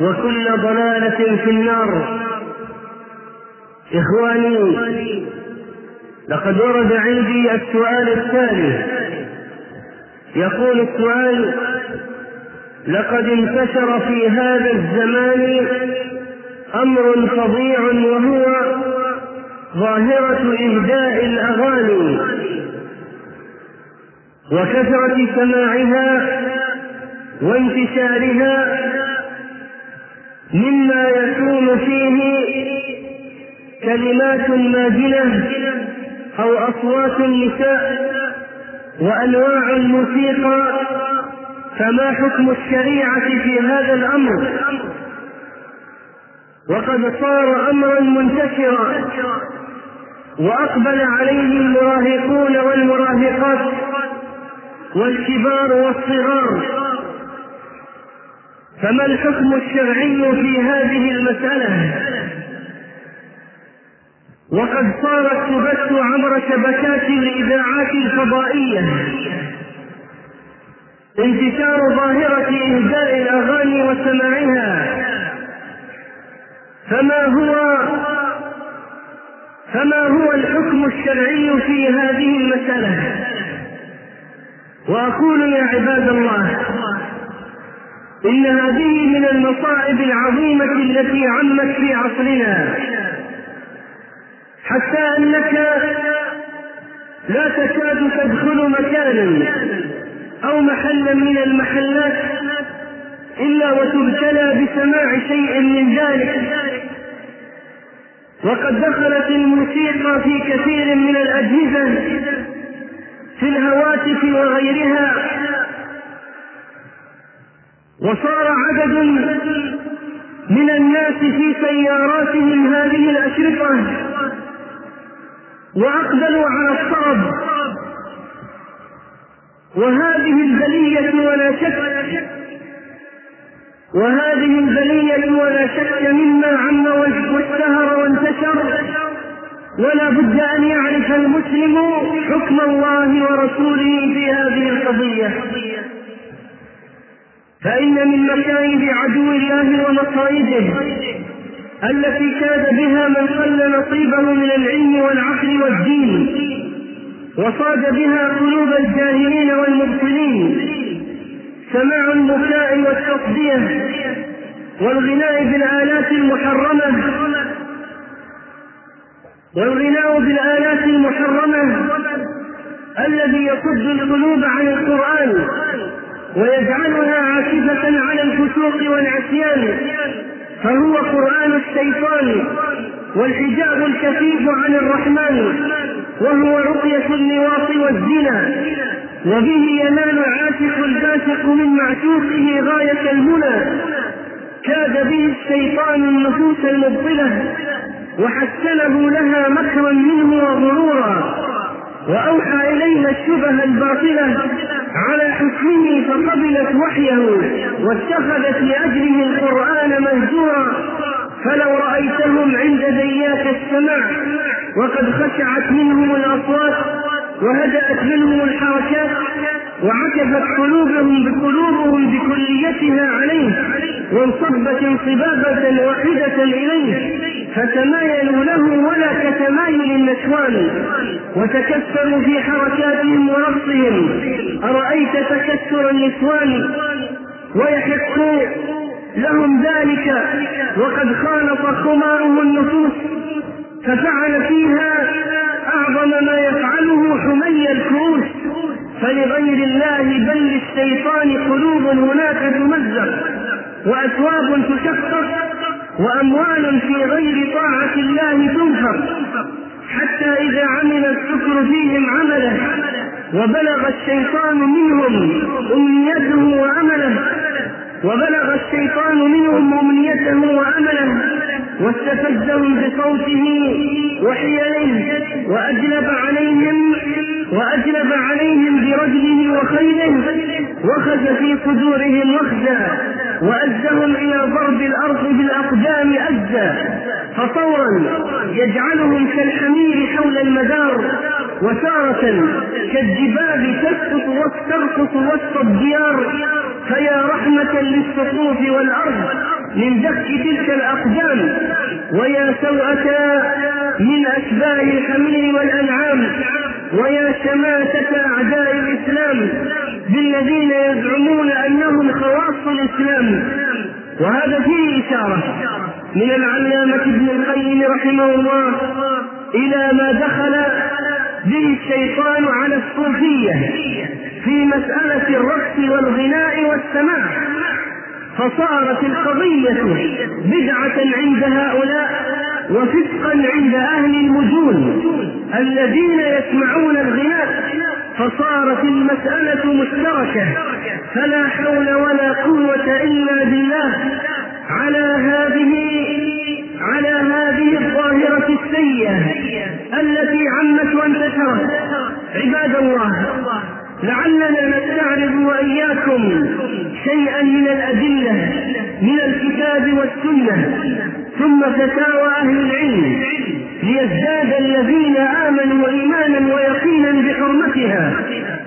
وكل ضلالة في النار. إخواني لقد ورد عندي السؤال التالي يقول السؤال لقد انتشر في هذا الزمان أمر فظيع وهو ظاهرة إهداء الأغاني وكثرة سماعها وانتشارها مما يكون فيه كلمات ماجنة أو أصوات النساء وأنواع الموسيقى فما حكم الشريعة في هذا الأمر؟ وقد صار أمرا منتشرا وأقبل عليه المراهقون والمراهقات والكبار والصغار. فما الحكم الشرعي في هذه المسألة؟ وقد صارت تبث عبر شبكات الإذاعات الفضائية. انتشار ظاهرة إهداء الأغاني وسماعها. فما هو فما هو الحكم الشرعي في هذه المسألة؟ وأقول يا عباد الله إن هذه من المصائب العظيمة التي عمت في عصرنا. حتى أنك لا تكاد تدخل مكانا أو محلا من المحلات إلا وتبتلى بسماع شيء من ذلك. وقد دخلت الموسيقى في كثير من الأجهزة في الهواتف وغيرها. وصار عدد من الناس في سياراتهم هذه الأشرطة وأقبلوا على الطرب وهذه البلية ولا شك وهذه البلية ولا شك مما عم واشتهر وانتشر. ولا بد أن يعرف المسلم حكم الله ورسوله في هذه القضية. فإن من مكايد عدو الله ومصائده التي كاد بها من قل نصيبه من العلم والعقل والدين وصاد بها قلوب الجاهلين والمبطلين سماع البكاء والتصدية والغناء بالآلات المحرمة والغناء بالآلات المحرمة الذي يصد القلوب عن القرآن ويجعلها عاكفة على الفسوق والعصيان فهو قرآن الشيطان والحجاب الكثيف عن الرحمن وهو رقية اللواط والزنا وبه ينال العاشق الباسق من معشوقه غاية المنى كاد به الشيطان النفوس المبطلة وحسنه لها مكرا منه وغرورا وأوحى إليها الشبه الباطلة. على حكمه فقبلت وحيه واتخذت لأجله القرآن مهجورا فلو رأيتهم عند زيات السماع وقد خشعت منهم الأصوات وهدأت منهم الحركات وعكفت قلوبهم بقلوبهم بكليتها عليه وانصبت انصبابة واحدة إليه فتمايلوا له ولا كتمايل النسوان وتكسروا في حركاتهم ورقصهم أرأيت تكسر النسوان؟ ويحق لهم ذلك. وقد خالط خماره النفوس ففعل فيها أعظم ما يفعله حمي الكؤوس. فلغير الله بل للشيطان قلوب هناك تمزق وأثواب تشقق وأموال في غير طاعة الله تنفق. حتى إذا عمل الشكر فيهم عمله وبلغ الشيطان منهم أمنيته وأمله وبلغ الشيطان منهم أمنيته وأمله واستفزهم بصوته وحيله وأجلب عليهم وأجلب عليهم برجله وخيله وخز في صدورهم وخزا. وأزهم إلى ضرب الأرض بالأقدام أزا فطورا يجعلهم كالحمير حول المدار وتارة كالجبال تسقط وترقص وسط الديار فيا رحمة للسقوف والأرض من دك تلك الأقدام ويا سوءة من أشباه الحمير والأنعام ويا شماتة أعداء الإسلام بالذين يزعمون أنهم خواص الإسلام. وهذا فيه إشارة من العلامة ابن القيم رحمه الله إلى ما دخل به الشيطان على الصوفية في مسألة الرقص والغناء والسماع. فصارت القضية بدعة عند هؤلاء وفسقا عند أهل المجون الذين يسمعون الغناء. فصارت المسألة مشتركة فلا حول ولا قوة إلا بالله. على هذه على هذه الظاهرة السيئة التي عمت وانتشرت. عباد الله لعلنا نستعرض وإياكم شيئا من الأدلة من الكتاب والسنة ثم فتاوى أهل العلم. ليزداد الذين آمنوا إيمانا ويقينا بحرمتها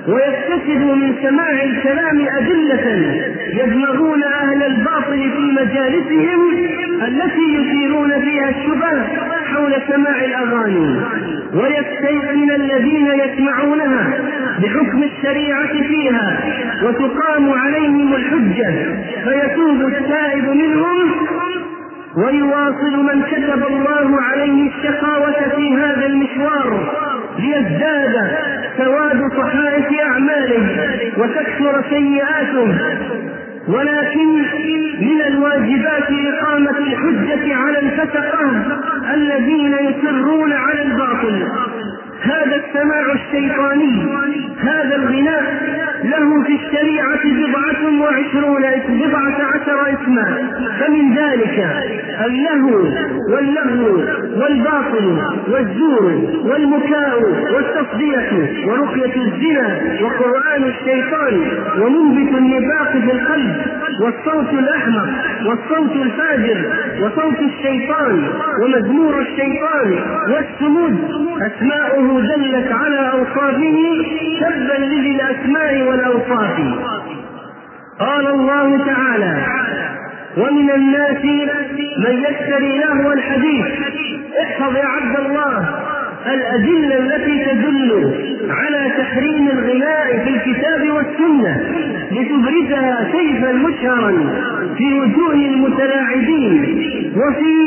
ويكتسبوا من سماع الكلام أدلة يدمغون أهل الباطل في مجالسهم التي يثيرون فيها الشبه حول سماع الأغاني. ويستيقن الذين يسمعونها بحكم الشريعة فيها وتقام عليهم الحجة. فيتوب التائب منهم ويواصل من كتب الله عليه الشقاوة في هذا المشوار ليزداد سواد صحائف أعماله وتكثر سيئاته. ولكن من الواجبات إقامة الحجة على الفسقة الذين يصرون على الباطل. هذا السماع الشيطاني هذا الغناء له في الشريعة بضعة وعشرون بضعة عشر اسما فمن ذلك اللهو واللغو والباطل والزور والمكاء والتصدية ورقية الزنا وقرآن الشيطان ومنبت النفاق في القلب والصوت الأحمق والصوت الفاجر وصوت الشيطان ومزمور الشيطان والسمود. أسماؤه دلت على أوصافه تبا لذي الأسماء والأوصاف. قال الله تعالى ومن الناس من يشتري لهو الحديث. احفظ يا عبد الله الأدلة التي تدل على تحريم الغناء في الكتاب والسنة لتبرزها سيفا مشهرا في وجوه المتلاعبين وفي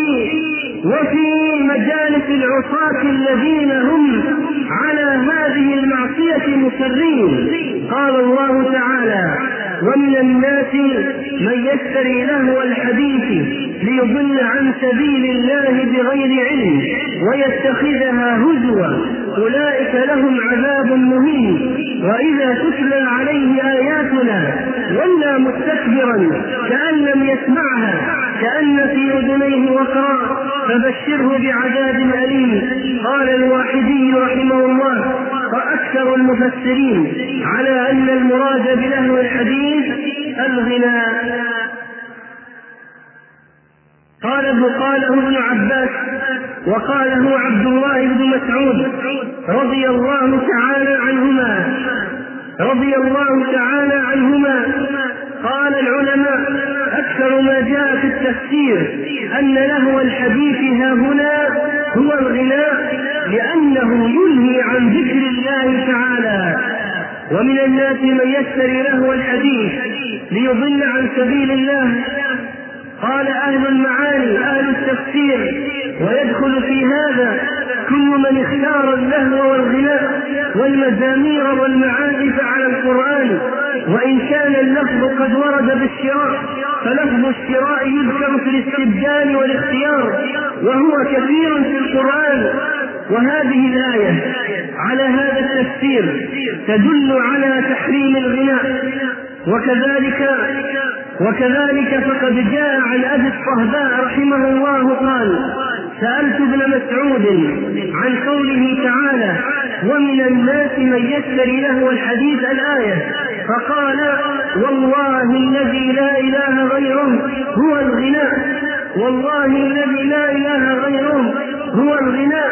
وفي مجالس العصاة الذين هم على هذه المعصية مصرين قال الله تعالى ومن الناس من يشتري لهو الحديث ليضل عن سبيل الله بغير علم ويتخذها هزوا. أولئك لهم عذاب مهين. وإذا تتلى عليه آياتنا ولى مستكبرا كأن لم يسمعها كأن في أذنيه وقرا. فبشره بعذاب أليم. قال الواحدي رحمه الله وأكثر المفسرين على أن المراد بلهو الحديث الغناء. قاله قاله ابن عباس وقاله عبد الله بن مسعود رضي الله تعالى عنهما. رضي الله تعالى عنهما. قال العلماء أكثر ما جاء في التفسير أن لهو الحديث ها هنا هو الغناء لأنه ينهي عن ذكر الله تعالى. ومن الناس من يشتري لهو الحديث ليضل عن سبيل الله. قال أهل المعاني أهل التفسير ويدخل في هذا كل من اختار اللهو والغناء والمزامير والمعازف على القرآن وإن كان اللفظ قد ورد بالشراء. فلفظ الشراء يذكر في الاستبدال والاختيار وهو كثير في القرآن. وهذه الآية على هذا التفسير تدل على تحريم الغناء. وكذلك وكذلك فقد جاء عن أبي الصهباء رحمه الله قال سألت ابن مسعود عن قوله تعالى ومن الناس من يشتري له الحديث الآية فقال والله الذي لا إله غيره هو الغناء والله الذي لا إله غيره هو الغناء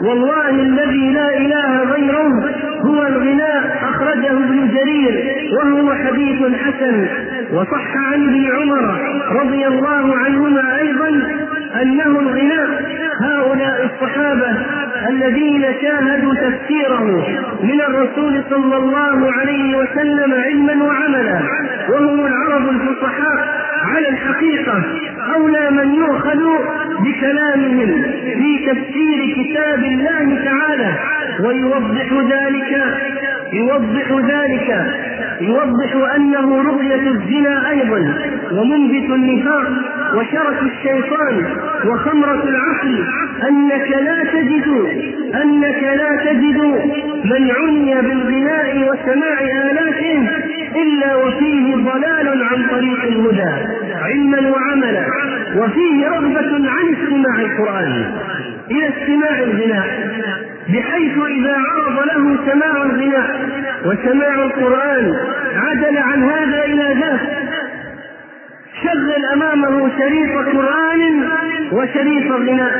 والله الذي لا إله غيره هو الغناء أخرجه ابن جرير وهو حديث حسن. وصح عن ابن عمر رضي الله عنهما أيضا انه الغناء هؤلاء الصحابة الذين شاهدوا تفسيره من الرسول صلى الله عليه وسلم علما وعملا وهم العرب الفصحاء على الحقيقة أولى من يؤخذ بكلامهم في تفسير كتاب الله تعالى. ويوضح ذلك يوضح ذلك يوضح أنه رؤية الزنا أيضا ومنبت النفاق. وشرف الشيطان وخمرة العقل أنك لا تجد أنك لا تجد من عني بالغناء وسماع آلاته إلا وفيه ضلال عن طريق الهدى علما وعملا وفيه رغبة عن استماع القرآن إلى استماع الغناء بحيث إذا عرض له سماع الغناء وسماع القرآن عدل عن هذا إلى ذاك شغل أمامه شريط قرآن وشريط غناء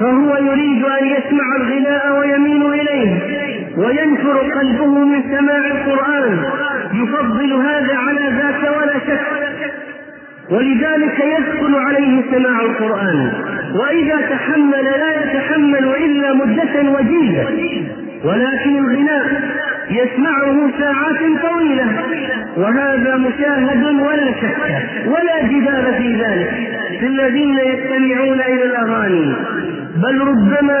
فهو يريد أن يسمع الغناء ويميل إليه وينفر قلبه من سماع القرآن يفضل هذا على ذاك ولا شك. ولذلك يثقل عليه سماع القرآن وإذا تحمل لا يتحمل إلا مدة وجيزة ولكن الغناء يسمعه ساعات طويلة. وهذا مشاهد ولا شك ولا جدال في ذلك. في الذين يستمعون إلى الأغاني بل ربما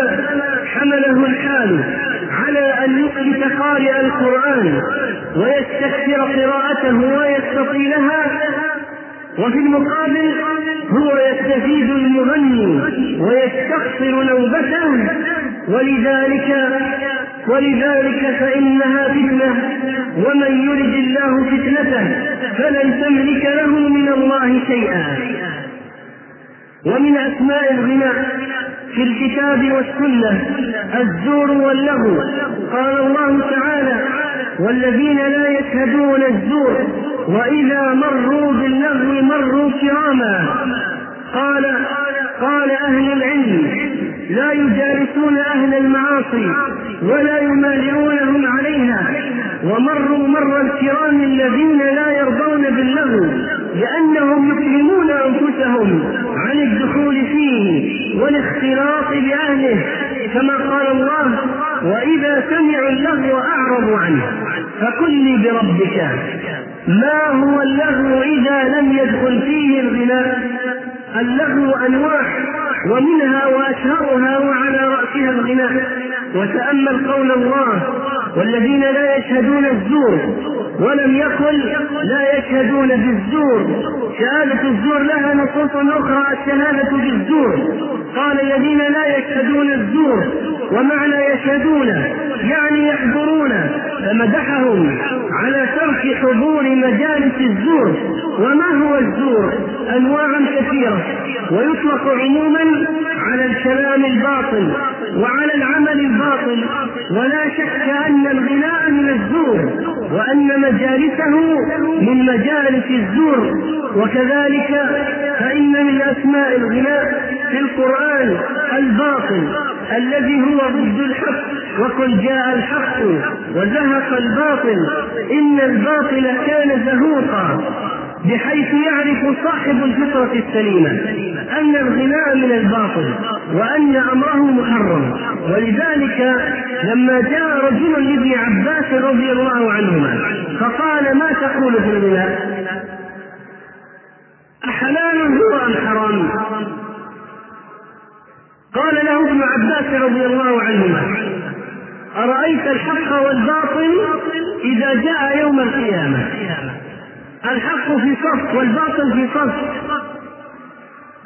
حمله الحال على أن يثبت قارئ القرآن ويستكثر قراءته ويستطيلها وفي المقابل هو يستفيد المغني ويستقصر نوبته. ولذلك ولذلك فإنها فتنة ومن يرد الله فتنته فلن تملك له من الله شيئا. ومن أسماء الغناء في الكتاب والسنة الزور واللغو. قال الله تعالى والذين لا يشهدون الزور وإذا مروا باللغو مروا كراما. قال قال أهل العلم لا يجالسون أهل المعاصي ولا يمالئونهم عليها ومروا مر الكرام الذين لا يرضون باللغو لأنهم يكرمون أنفسهم عن الدخول فيه والاختلاط بأهله كما قال الله وإذا سمعوا اللغو أعرضوا عنه فقل بربك ما هو اللغو إذا لم يدخل فيه الغناء؟ اللغو أنواع ومنها وأشهرها وعلى رأسها الغناء. وتأمل قول الله والذين لا يشهدون الزور ولم يقل لا يشهدون بالزور. شهادة الزور لها نصوص أخرى الشهادة بالزور. قال الذين لا يشهدون الزور ومعنى يشهدون يعني يحضرون فمدحهم على ترك حضور مجالس الزور. وما هو الزور؟ انواع كثيرة ويطلق عموما على الكلام الباطل. وعلى العمل الباطل ولا شك أن الغناء من الزور وأن مجالسه من مجالس الزور. وكذلك فإن من أسماء الغناء في القرآن الباطل الذي هو ضد الحق وقل جاء الحق وزهق الباطل. إن الباطل كان زهوقا بحيث يعرف صاحب الفطرة السليمة أن الغناء من الباطل. وأن أمره محرم. ولذلك لما جاء رجل لابن عباس رضي الله عنهما فقال ما تقول في الغناء؟ أحلال هو أم حرام؟ قال له ابن عباس رضي الله عنهما أرأيت الحق والباطل إذا جاء يوم القيامة؟ الحق في صف والباطل في صف.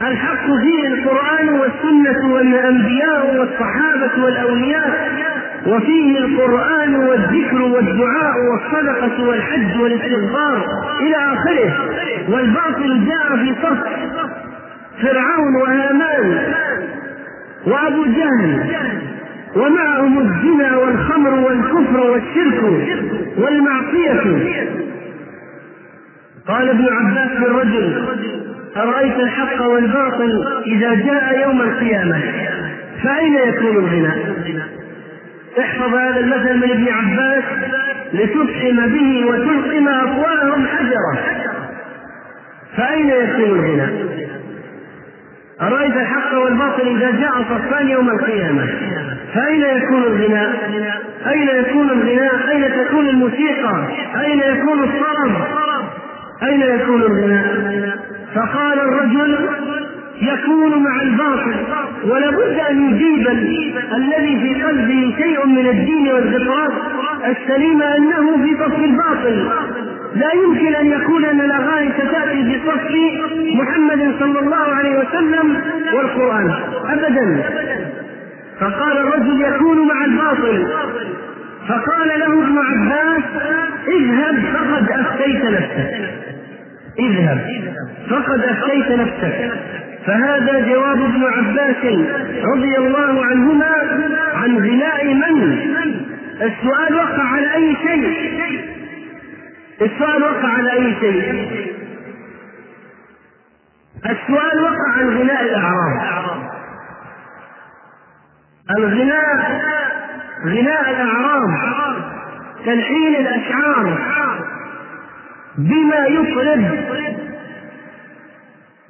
الحق فيه القرآن والسنة والأنبياء والصحابة والأولياء وفيه القرآن والذكر والدعاء والصدقة والحج والاستغفار إلى آخره والباطل جاء في صف فرعون وهامان وأبو جهل ومعهم الزنا والخمر والكفر والشرك والمعصية. قال ابن عباس للرجل أرأيت الحق والباطل إذا جاء يوم القيامة فأين يكون الغنى؟ احفظ هذا المثل من ابن عباس لتفحم به وتلقم أفواههم حجرة فأين يكون الغنى؟ أرأيت الحق والباطل إذا جاء صفان يوم القيامة فأين يكون الغناء؟ أين يكون الغناء؟ أين تكون الموسيقى؟ أين يكون الطرب؟ أين يكون الغناء؟ فقال الرجل يكون مع الباطل ولابد أن يجيب الذي في قلبه شيء من الدين والفطرات السليمة أنه في صف الباطل. لا يمكن أن يكون أن الأغاني ستأتي بصف محمد صلى الله عليه وسلم والقرآن. أبدا. فقال الرجل يكون مع الباطل. فقال له ابن عباس اذهب فقد أفتيت نفسك. اذهب. فقد أفتيت نفسك. فهذا جواب ابن عباس رضي الله عنهما عن غناء من؟ السؤال وقع على أي شيء؟ السؤال وقع على أي شيء؟ السؤال وقع عن غناء الأعراب. الغناء غناء الأعراب تلحين الأشعار. بما يطرب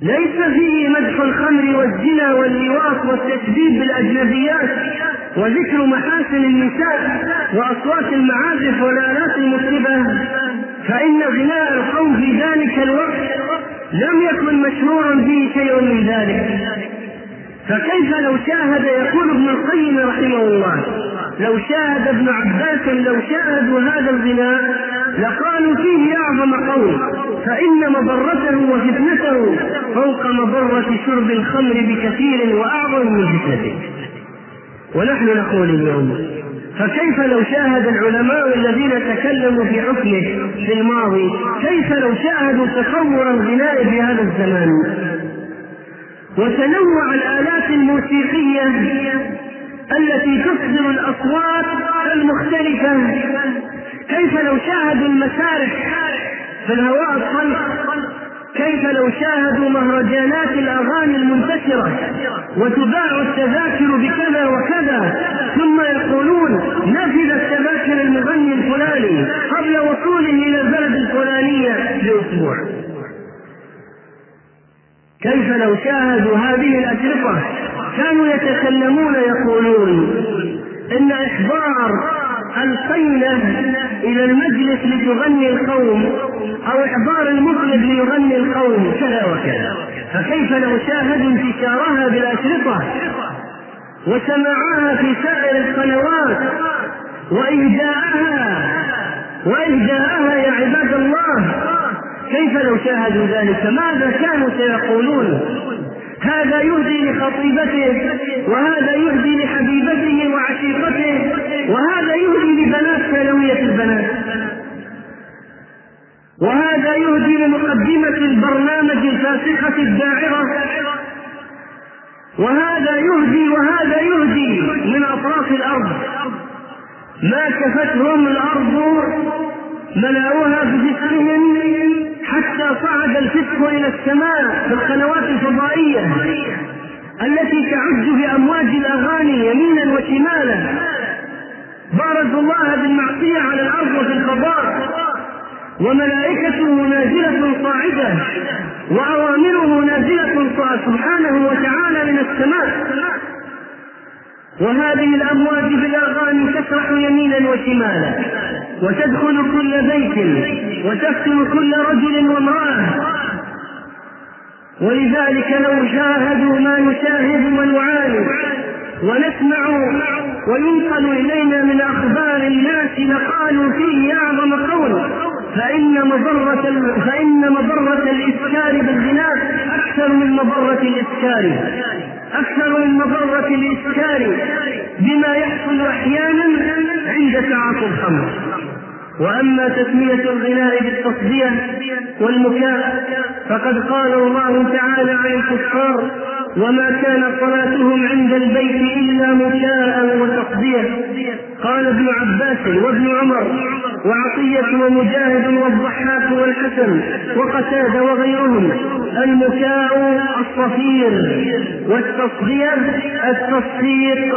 ليس فيه مدح الخمر والزنا واللواط والتشبيب بالأجنبيات وذكر محاسن النساء وأصوات المعازف والآلات المطربة فإن غناء القوم في ذلك الوقت لم يكن مشهورا فيه شيء من ذلك. فكيف لو شاهد يقول ابن القيم رحمه الله لو شاهد ابن عباس لو شاهدوا هذا الغناء لقالوا فيه اعظم قول فإن مضرته وفتنته فوق مضرة شرب الخمر بكثير وأعظم من فتنته. ونحن نقول اليوم فكيف لو شاهد العلماء الذين تكلموا في حكمه في الماضي كيف لو شاهدوا تطور الغناء في هذا الزمان؟ وتنوع الآلات الموسيقية التي تصدر الأصوات المختلفة كيف لو شاهدوا المسارح؟ في الهواء الطلق كيف لو شاهدوا مهرجانات الأغاني المنتشرة وتباع التذاكر بكذا وكذا ثم يقولون نفذ التذاكر المغني الفلاني قبل وصوله إلى البلد الفلانية بأسبوع كيف لو شاهدوا هذه الأشرطة؟ كانوا يتكلمون يقولون إن إحضار القينة إلى المجلس لتغني القوم أو إحضار المطرب ليغني القوم كذا وكذا. فكيف لو شاهدوا انتشارها بالأشرطة وسماعها في سائر القنوات وإهداءها وإهداءها يا عباد الله كيف لو شاهدوا ذلك؟ ماذا كانوا سيقولون؟ هذا يهدي لخطيبته وهذا يهدي لحبيبته وعشيقته وهذا يهدي لبنات ثانوية البنات. وهذا يهدي لمقدمة البرنامج الفاسقة الداعرة. وهذا يهدي وهذا يهدي من أطراف الأرض. ما كفتهم الأرض ملأوها بفسقهم حتى صعد الفسق إلى السماء في القنوات الفضائية التي تعج بأمواج الأغاني يمينا وشمالا. بارزوا الله بالمعصية على الأرض وفي الفضاء. وملائكته نازلة صاعدة. وأوامره نازلة سبحانه وتعالى من السماء. وهذه الأمواج بالأغاني تسرح يمينا وشمالا. وتدخل كل بيت وتفتن كل رجل وامرأة. ولذلك لو شاهدوا ما نشاهد ونعاني ونسمع وينقل إلينا من أخبار الناس لقالوا فيه أعظم قول فإن مضرة فإن مضرة الإسكار بالغناء أكثر من مضرة الإسكار أكثر من مضرة الإسكار بما يحصل أحيانا عند تعاطي الخمر. وأما تسمية الغناء بالتصدية والمكاء فقد قال الله تعالى عن الكفار وما كان صلاتهم عند البيت إلا مكاء وتصدية. قال ابن عباس وابن عمر وعطية ومجاهد والضحاك والحسن وقتادة وغيرهم المكاء الصفير والتصدية التصفيق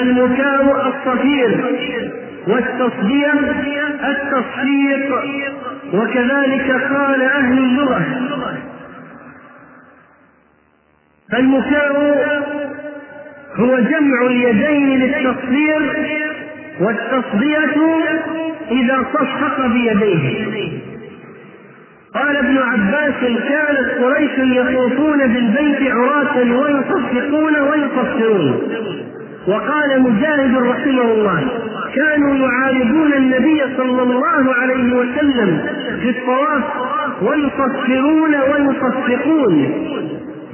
المكاء الصفير والتصدية التصفيق. وكذلك قال أهل اللغة. فالمكاء هو جمع اليدين للتصفير والتصدية إذا صفق بيديه. قال ابن عباس كانت قريش يطوفون بالبيت عراة ويصفقون ويصفرون. وقال مجاهد رحمه الله كانوا يعارضون النبي صلى الله عليه وسلم في الطواف ويصفرون ويصفقون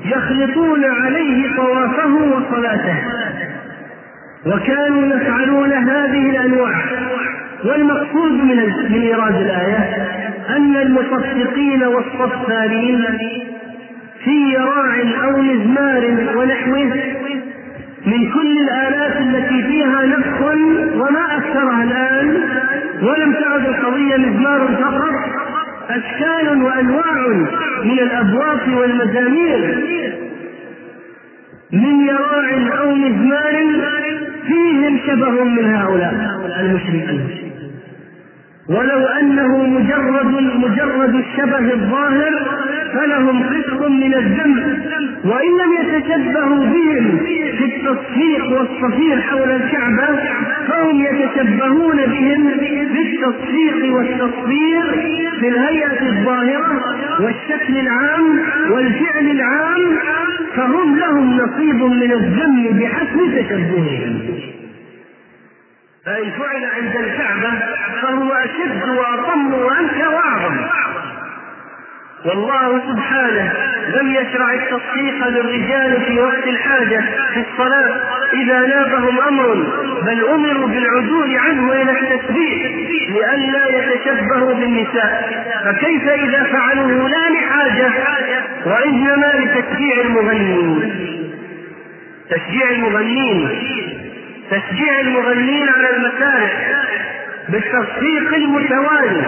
يخلطون عليه طوافه وصلاته. وكانوا يفعلون هذه الأنواع. والمقصود من إيراد الآية أن المصفقين والصفارين في راع أو مزمار ونحوه من كل الآلات التي فيها نفخ وما أكثرها الآن ولم تعد القضية مزمار فقط أشكال وأنواع من الأبواق والمزامير من يراع أو مزمار فيهم شبه من هؤلاء المشركين. ولو أنه مجرد مجرد الشبه الظاهر فلهم قسط من الذنب وإن لم يتشبهوا بهم في التصفيق والصفير حول الكعبة فهم يتشبهون بهم في التصفيق والتصفير في الهيئة الظاهرة والشكل العام والفعل العام فهم لهم نصيب من الذم بحسب تشبههم. فإن فعل عند الكعبة فهو أشد وأطم وأنكى وأعظم. والله سبحانه لم يشرع التصفيق للرجال في وقت الحاجة في الصلاة إذا نابهم أمر بل أمروا بالعدول عنه إلى التسبيح لئلا يتشبهوا بالنساء. فكيف إذا فعلوه لا لحاجة؟ وإنما لتشجيع المغنين تشجيع المغنين تشجيع المغنين على المسارح بالتصفيق المتوالي.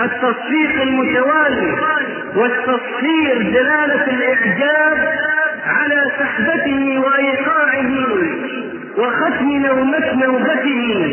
التصفيق المتوالي والتصفير دلالة الإعجاب على سحبته وإيقاعه وختم نومة نوبته